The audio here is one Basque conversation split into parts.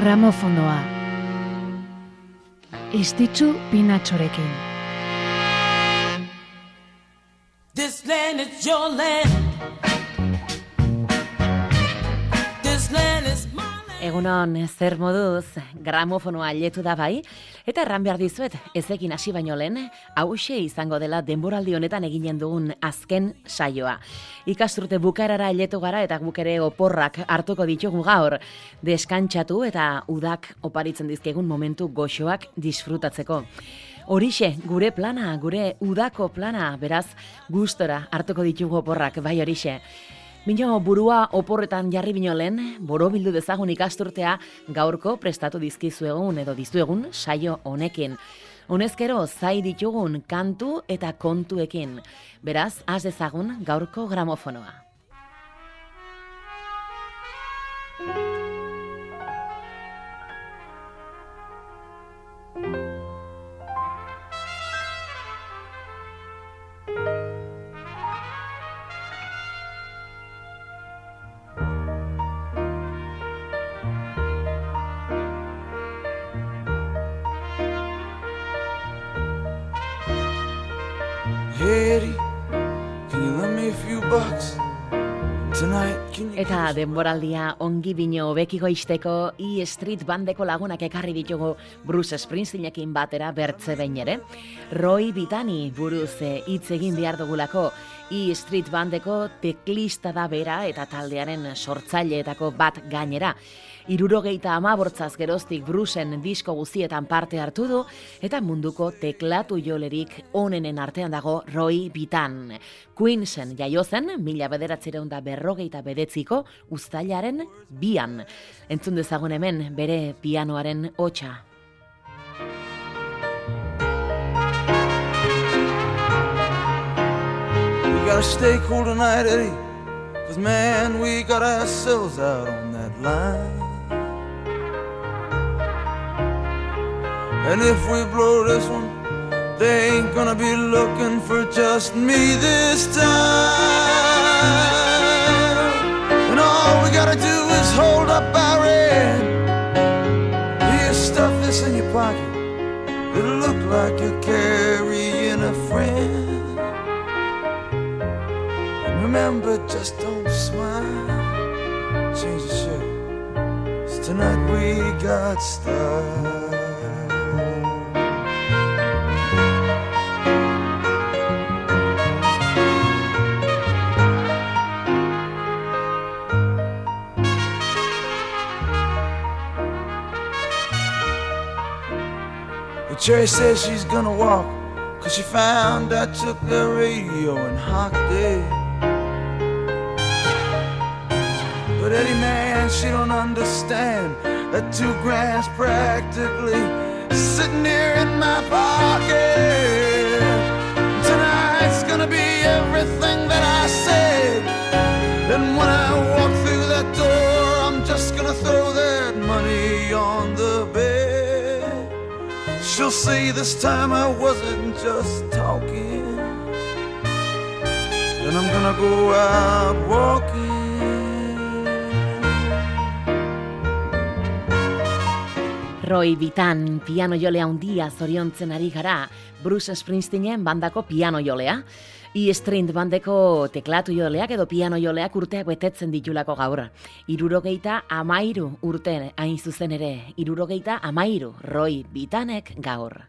gramofonoa. Istitzu pinatxorekin. This land is your land. This land is. Egunon, zer moduz, gramofonoa letu da bai, Eta erran behar dizuet, ezekin hasi baino lehen, hause izango dela denboraldi honetan eginen dugun azken saioa. Ikasturte bukarara eletu gara eta bukere oporrak hartuko ditugu gaur, deskantxatu eta udak oparitzen dizkegun momentu goxoak disfrutatzeko. Horixe, gure plana, gure udako plana, beraz, gustora hartuko ditugu oporrak, bai horixe. Bino burua oporretan jarri bino lehen, boro bildu dezagun ikasturtea gaurko prestatu dizkizu egun edo dizu egun saio honekin. Honezkero zai ditugun kantu eta kontuekin. Beraz, az dezagun gaurko gramofonoa. Denboraldia ongi bino bekiko izteko E Street bandeko lagunak ekarri ditugu Bruce Springsteenekin batera bertze behin ere. Roy Bitani buruz eh, hitz egin behar dugulako E Street bandeko teklista da bera eta taldearen sortzaileetako bat gainera. Irurogeita amabortzaz geroztik Bruceen disko guzietan parte hartu du eta munduko teklatu jolerik onenen artean dago Roy Bitan. Queensen jaiozen, mila bederatzireun da berrogeita bedetziko ustailaren bian. Entzun dezagun hemen bere pianoaren hotxa. gotta stay cool tonight, Eddie. Cause man, we got ourselves out on that line. And if we blow this one, they ain't gonna be looking for just me this time. And all we gotta do is hold up our end. Here, stuff this in your pocket. It'll look like you're carrying a friend. And Remember, just don't smile. Change the shirt. Cause tonight we got style. Cherry says she's gonna walk, cause she found I took the radio and hocked it. But Eddie, man, she don't understand that two grand's practically sitting here in my pocket. Tonight's gonna be everything that I said. And when I walk through that door, I'm just gonna throw that money on the bed. She'll see this time I wasn't just talking. And I'm gonna go out walking. Roy Bitan piano jolea handia zoriontzen ari gara, Bruce Springsteenen bandako piano jolea. I String bandeko teklatu joleak edo piano joleak urteak betetzen ditulako gaur. Irurogeita amairu urte hain zuzen ere, irurogeita amairu Roy Bitanek gaur.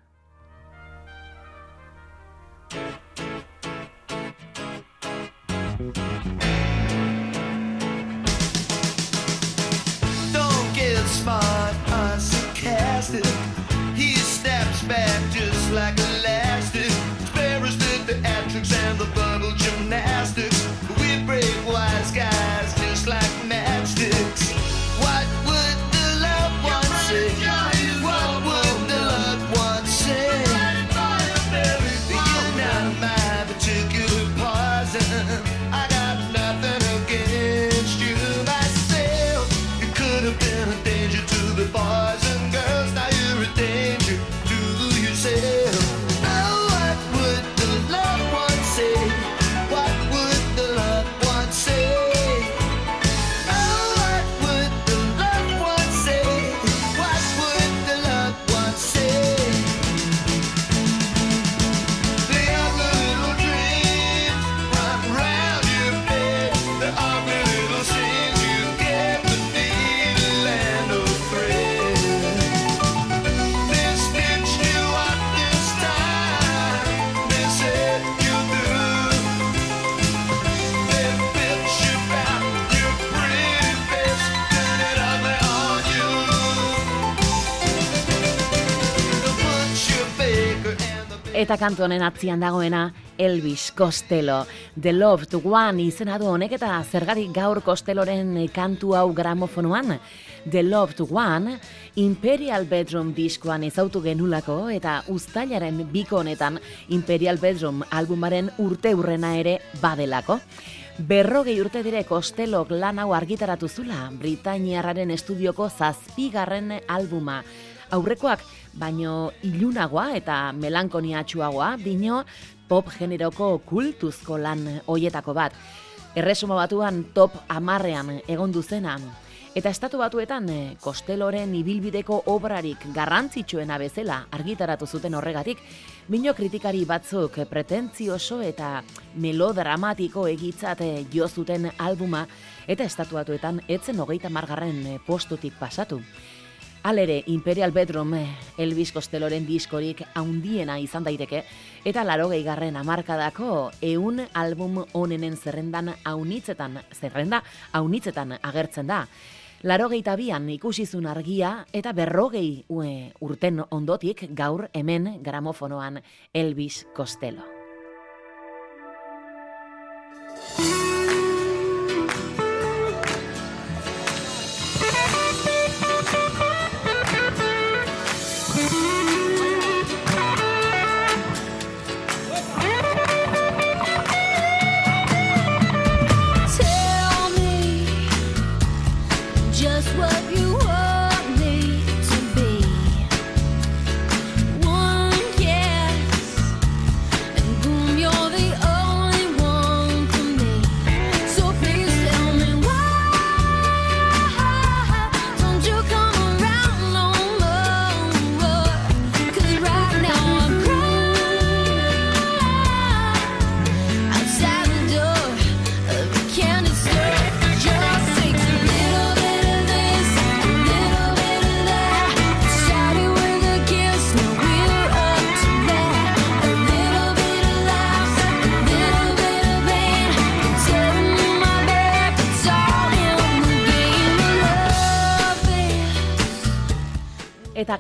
Eta kantu honen atzian dagoena Elvis Costello. The Love to One izena du honek eta zergarik gaur Costelloren kantu hau gramofonoan. The Love to One Imperial Bedroom diskoan ezautu genulako eta ustailaren biko honetan Imperial Bedroom albumaren urte urrena ere badelako. Berrogei urte dire Kostelok lan hau argitaratu zula, Britainiarraren estudioko zazpigarren albuma. Aurrekoak, baino ilunagoa eta melankoniatxuagoa, dino pop generoko kultuzko lan hoietako bat. Erresuma batuan top amarrean egon duzena, Eta estatu batuetan, eh, kosteloren ibilbideko obrarik garrantzitsuena bezala argitaratu zuten horregatik, bino kritikari batzuk pretentzioso eta melodramatiko egitzat eh, jo zuten albuma, eta estatu batuetan etzen hogeita margarren eh, postutik pasatu. Alere, Imperial Bedroom Elvis Costelloren diskorik haundiena izan daiteke, eta laro gehigarren amarkadako eun album onenen zerrendan haunitzetan, zerrenda haunitzetan agertzen da. Larogeita bian ikusizun argia eta berrogei urten ondotik gaur hemen gramofonoan Elvis Costello.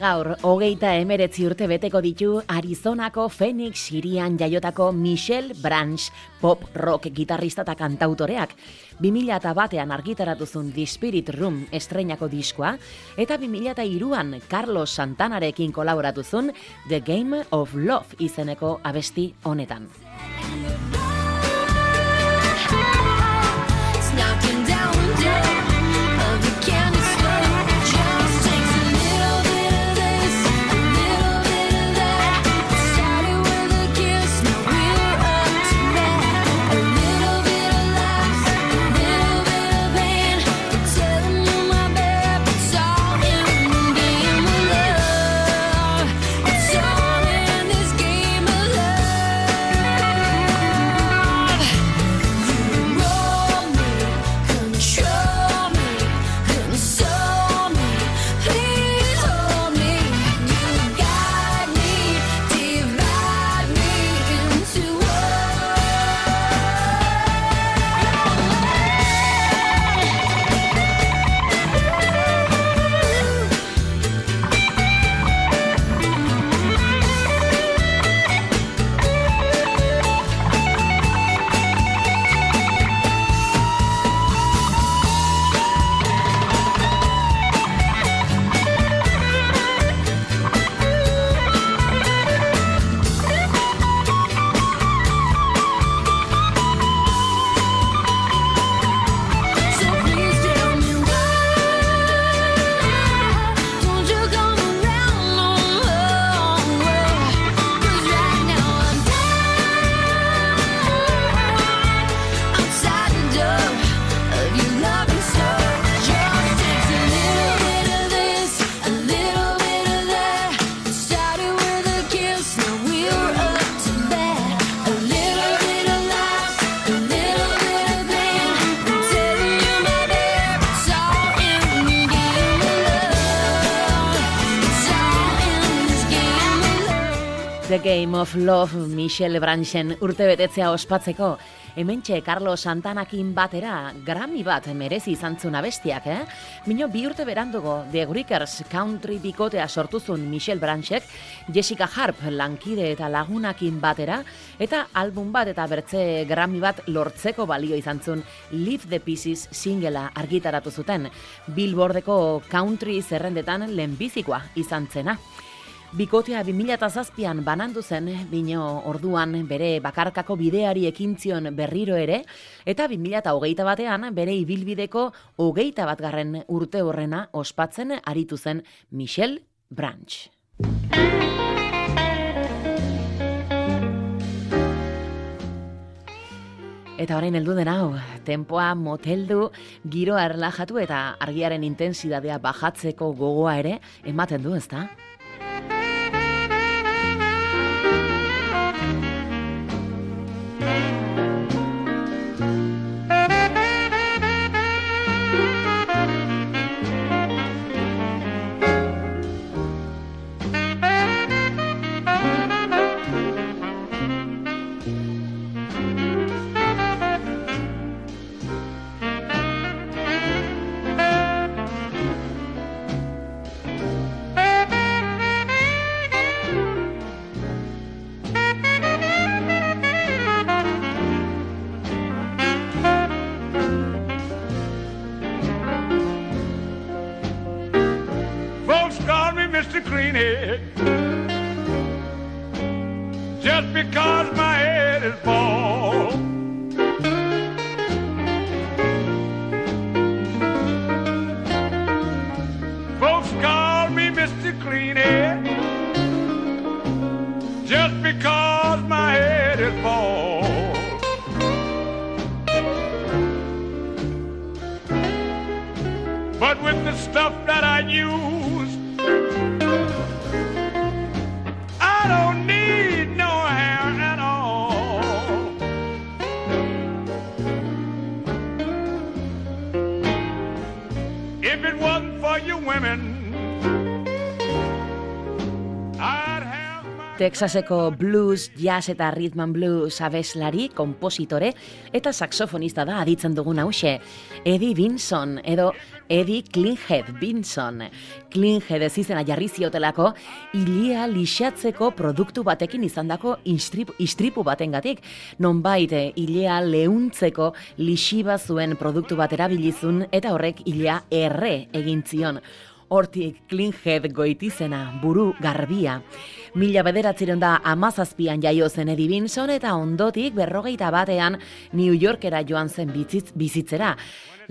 Gaur, hogeita emeretzi urte beteko ditu Arizonako Phoenix Sirian jaiotako Michelle Branch pop rock gitarrista eta kantautoreak. 2000 eta batean argitaratuzun The Spirit Room estreinako diskoa, eta 2000 eta iruan Carlos Santanarekin kolaboratuzun The Game of Love izeneko abesti honetan. Of Love Michelle Branchen urte betetzea ospatzeko Hementxe Carlos Santanakin batera Grammy bat merezi izan zuna bestiak, eh? Mino bi urte berandugo The Greekers Country bikotea sortuzun Michelle Branchek, Jessica Harp lankide eta lagunakin batera, eta album bat eta bertze Grammy bat lortzeko balio izan zun Leave the Pieces singela argitaratu zuten. Billboardeko country zerrendetan lehenbizikoa izan zena. Bikotea 2007an banandu zen, bino orduan bere bakarkako bideari ekintzion berriro ere, eta 2008 batean bere ibilbideko hogeita bat garren urte horrena ospatzen aritu zen Michelle Branch. Eta orain heldu den hau, tempoa moteldu, giro erlajatu eta argiaren intensidadea bajatzeko gogoa ere ematen du, ezta? just because my head is bald. But with the stuff that I use, I don't need no hair at all. If it wasn't for you women, Texaseko blues, jazz eta rhythm blues abeslari, kompositore eta saxofonista da aditzen dugun hause. Eddie Vinson edo Eddie Klinghead Vinson. Klinghead ez izena jarri ziotelako, ilia lixatzeko produktu batekin izandako istripu, istripu batengatik. Nonbait, ilia leuntzeko lixiba zuen produktu bat erabilizun eta horrek ilia erre egin zion hortik Klinghead goitizena, buru garbia. Mila bederatziron da amazazpian jaio zen Eddie Vinson eta ondotik berrogeita batean New Yorkera joan zen bizitz, bizitzera.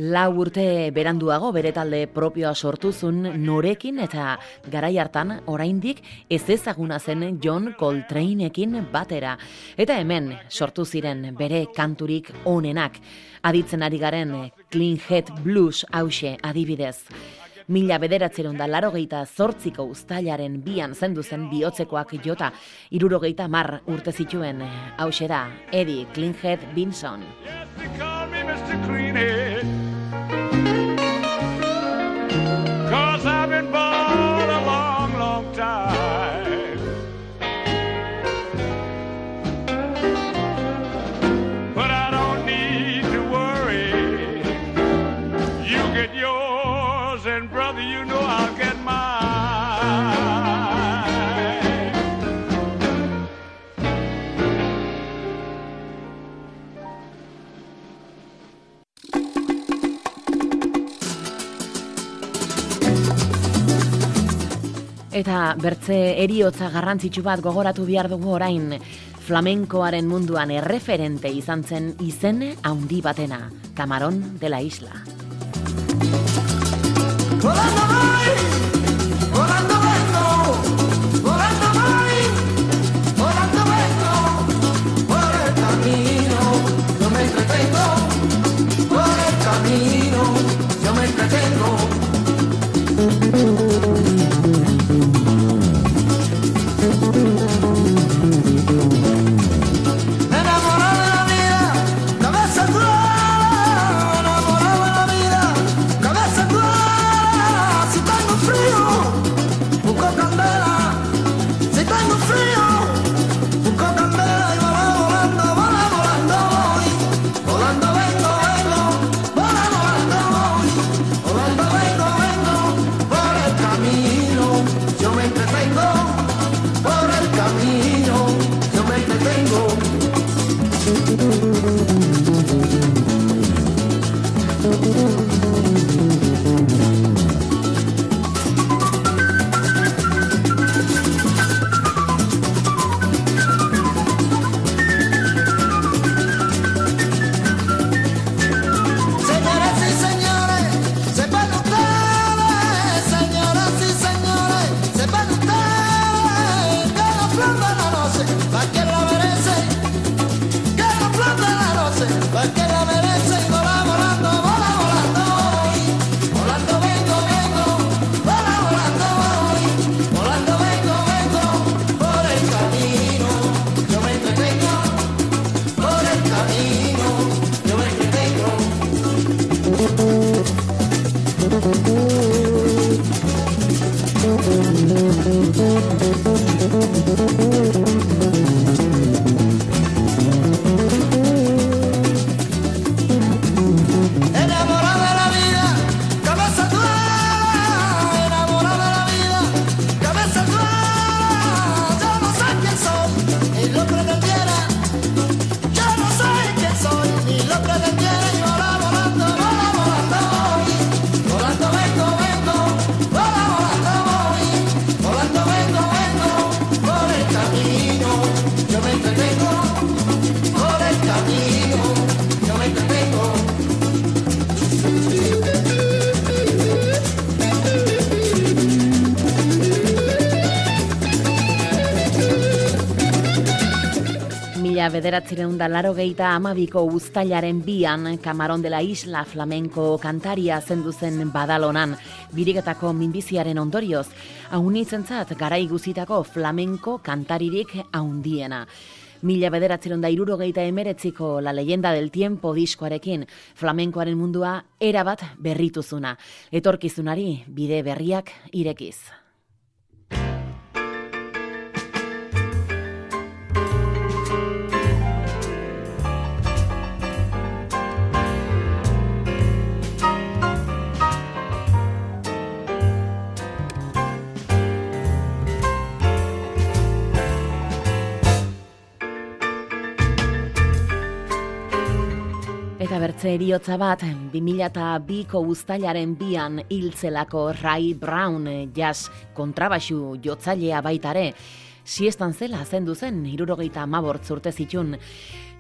Lau urte beranduago bere talde propioa sortuzun norekin eta garai hartan oraindik ez ezaguna zen John Coltraneekin batera. Eta hemen sortu ziren bere kanturik onenak. Aditzen ari garen Clean Head Blues hause adibidez. Mila bederatzeron da larogeita zortziko ustailaren bian zendu zen bihotzekoak jota, irurogeita mar urte zituen. Hause da, Eddie Klinghead Binson. Cause Eta bertze eriotza garrantzitsu bat gogoratu behar dugu orain flamenkoaren munduan erreferente izan zen izen handi batena, Camarón de la Isla. Hola. Bederatzireun da laro geita amabiko ustailaren bian Kamaron dela Isla Flamenko kantaria zendu zen badalonan, birigetako minbiziaren ondorioz, haunitzen zat gara iguzitako flamenko kantaririk haundiena. Mila bederatzeron da irurogeita emeretziko La leyenda del tiempo diskoarekin flamenkoaren mundua erabat berrituzuna. Etorkizunari bide berriak irekiz. Bertze eriotza bat, 2002ko ustailaren bian hiltzelako Ray Brown jazz kontrabaxu jotzailea baitare, siestan zela zendu zen, irurogeita mabort zurte zitun.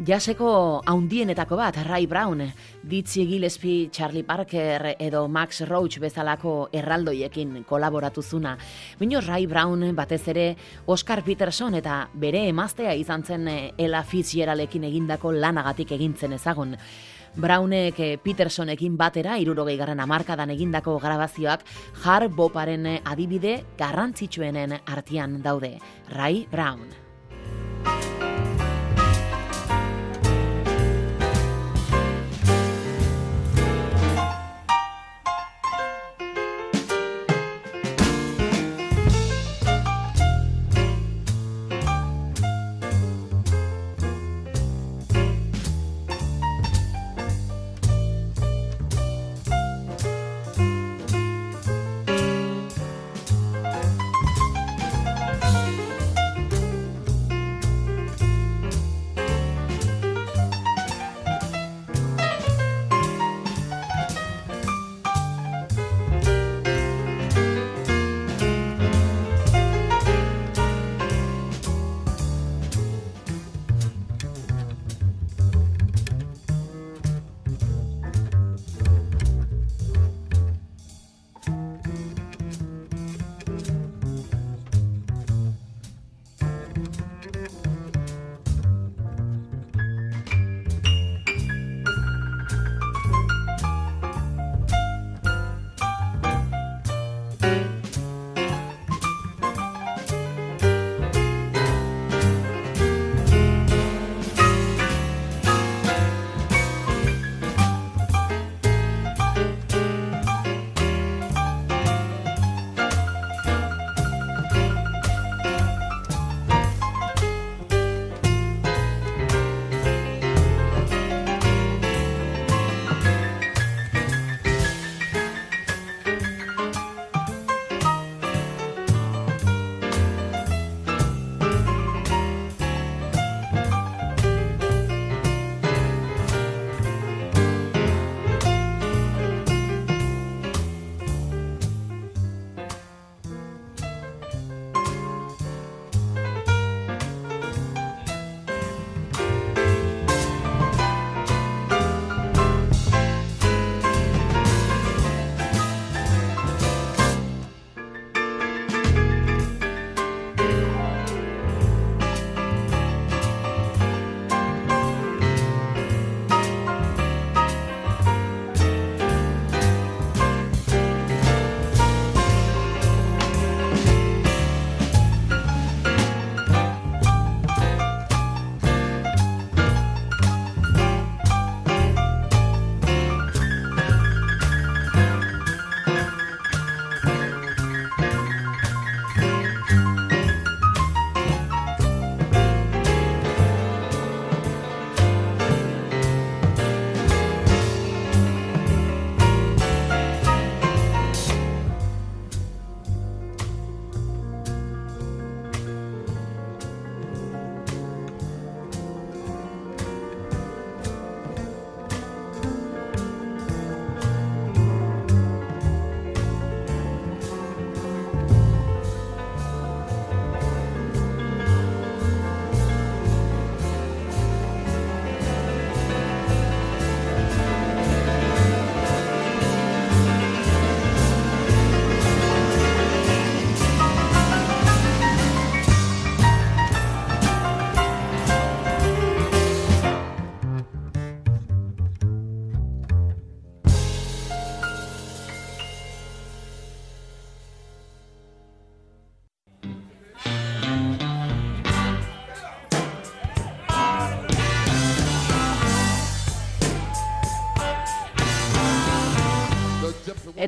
Jaseko haundienetako bat, Ray Brown, Dizzy Gillespie, Charlie Parker edo Max Roach bezalako erraldoiekin kolaboratu zuna. Bino Ray Brown batez ere Oscar Peterson eta bere emaztea izan zen Ella Fitzgeraldekin egindako lanagatik egintzen ezagun. Brownek eh, Petersonekin batera irurogei garren amarkadan egindako grabazioak jar boparen adibide garrantzitsuenen artian daude. Ray Brown.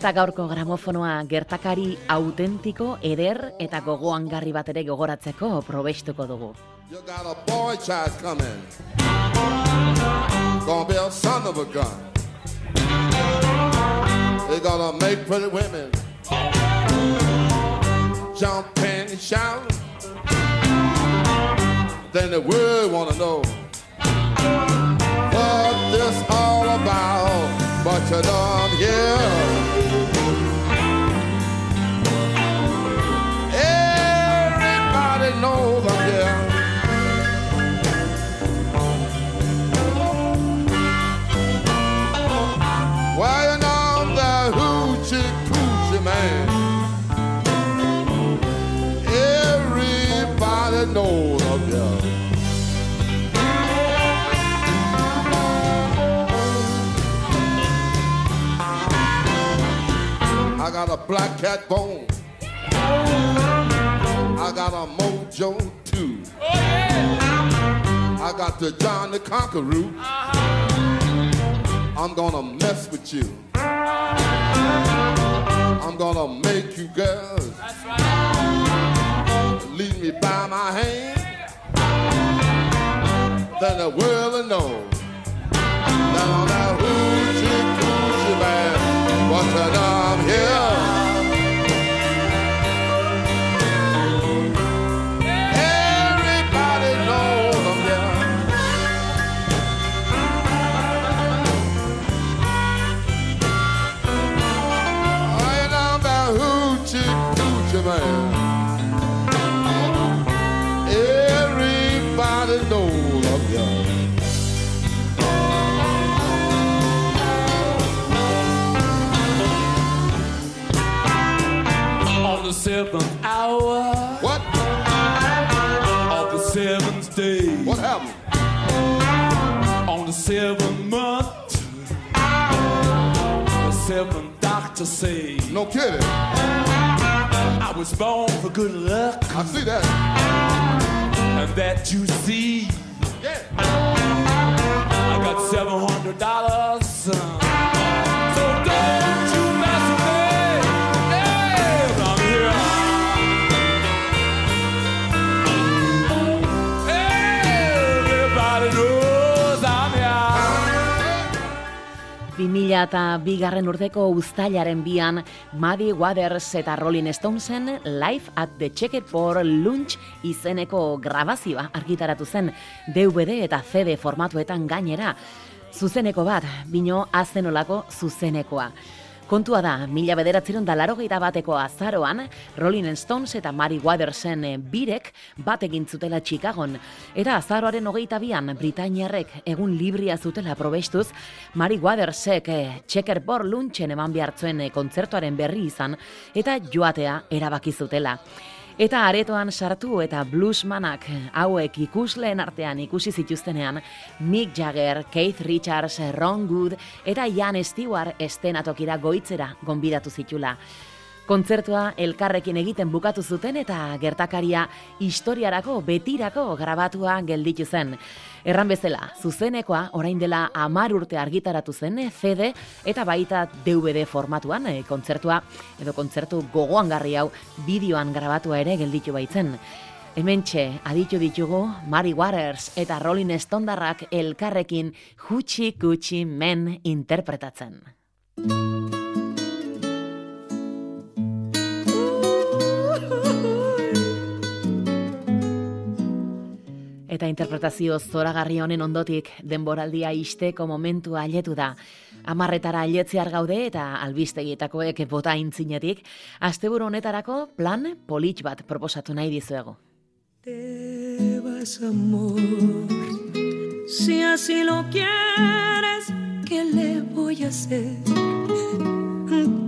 Eta gaurko gramofonoa gertakari autentiko, eder eta gogoan garri bat ere gogoratzeko probestuko dugu. Jump and shout. Then the world wanna know I got a black cat bone. I got a mojo too. I got the John the Conqueror. I'm gonna mess with you. I'm gonna make you girls right. lead me by my hand. Then the world will know that hoochie coochie man, what's that seventh hour. What? Of the seventh day. What happened? On the seventh month. The seventh doctor say. No kidding. I was born for good luck. I see that. And that you see. Yeah. I got seven hundred dollars. 2000 eta bigarren urteko uztailaren bian Muddy Waters eta Rolling Stonesen Live at the Checker for Lunch izeneko grabazioa argitaratu zen DVD eta CD formatuetan gainera. Zuzeneko bat, bino azenolako zuzenekoa. Kontua da, mila bederatzeron da laro bateko azaroan, Rolling Stones eta Mary Watersen eh, birek bat egin zutela Chicagon. Eta azaroaren hogeita bian, Britainiarrek egun libria zutela probestuz, Mary Watersek eh, checkerboard lunchen eman behartzuen eh, kontzertuaren berri izan, eta joatea erabaki zutela. Eta aretoan sartu eta bluesmanak hauek ikusleen artean ikusi zituztenean Mick Jagger, Keith Richards, Ron Good eta Ian Stewart estenatokira goitzera gonbidatu zitula. Kontzertua elkarrekin egiten bukatu zuten eta gertakaria historiarako betirako grabatua gelditu zen. Erran bezala, zuzenekoa orain dela amar urte argitaratu zen CD eta baita DVD formatuan e, kontzertua edo kontzertu gogoan garri hau bideoan grabatua ere gelditu baitzen. Hementxe aditu ditugu Mari Waters eta Rolling Stonedarrak elkarrekin Hutsi Kutsi Men interpretatzen. Eta interpretazio zoragarri honen ondotik denboraldia isteko momentua ailetu da. Amarretara ailetzear gaude eta albistegietakoek bota intzinetik, asteburu honetarako plan polit bat proposatu nahi dizuego. Te vas amor, si así lo quieres, ¿qué le voy a hacer?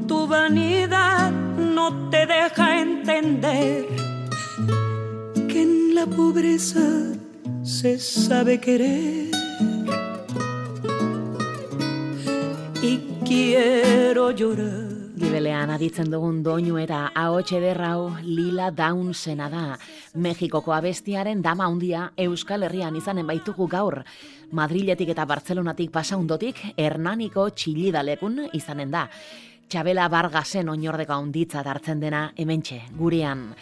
Tu vanidad no te deja entender que en la pobreza se sabe querer. Y quiero llorar. Gibelean aditzen dugun doinu eta ahotxe derrau lila daunsena da. Mexikoko abestiaren dama handia Euskal Herrian izanen baitugu gaur. Madriletik eta Bartzelonatik pasaundotik Hernaniko txilidalekun izanen da. Txabela Bargasen oinordeko handitza dartzen dena hementxe, gurean.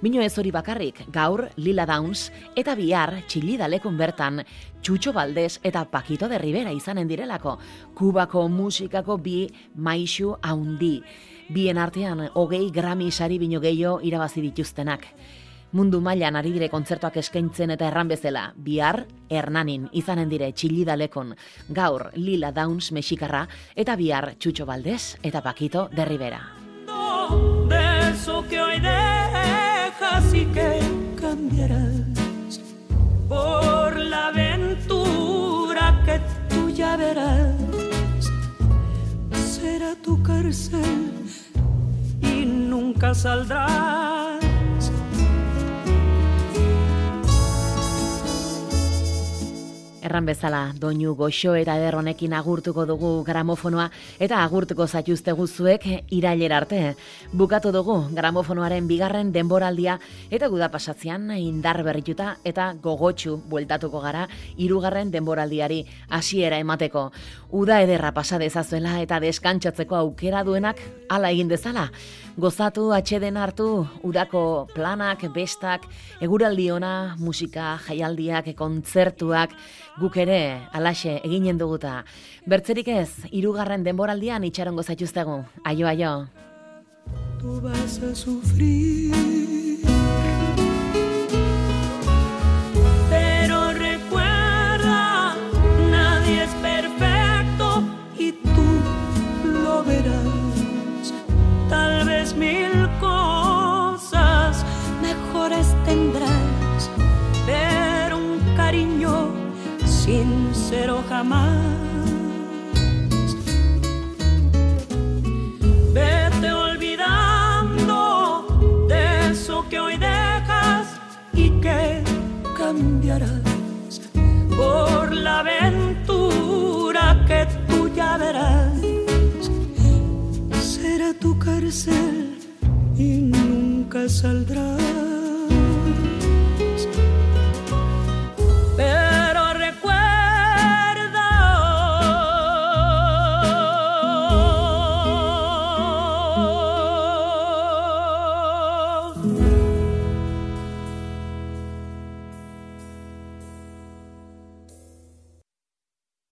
Mino ez hori bakarrik, gaur Lila Downs eta bihar Txilida lekun bertan Txutxo Baldez eta Pakito de Rivera izanen direlako. Kubako musikako bi maixu haundi. Bien artean, hogei grami sari bino gehiago irabazi dituztenak. Mundu mailan ari dire kontzertuak eskaintzen eta erran bezala, bihar Hernanin izanen dire Txilida lekon. Gaur Lila Downs mexikarra eta bihar Txutxo Baldez eta Pakito de Rivera. de así que cambiarás por la aventura que tú ya verás. Será tu cárcel y nunca saldrás. Erran bezala, doinu goxo eta ederronekin agurtuko dugu gramofonoa eta agurtuko zaituzte guzuek irailera arte. Bukatu dugu gramofonoaren bigarren denboraldia eta guda pasatzean indar berrituta eta gogotsu bueltatuko gara hirugarren denboraldiari hasiera emateko. Uda ederra pasa dezazuela eta deskantzatzeko aukera duenak hala egin dezala. Gozatu atxeden hartu udako planak, bestak, eguraldi ona, musika, jaialdiak, kontzertuak, guk ere alaxe eginen duguta. Bertzerik ez, irugarren denboraldian itxarongo zaituztegu. Aio, aio. Tu vas a sufrir por la aventura que tú ya verás. Será tu cárcel y nunca saldrás.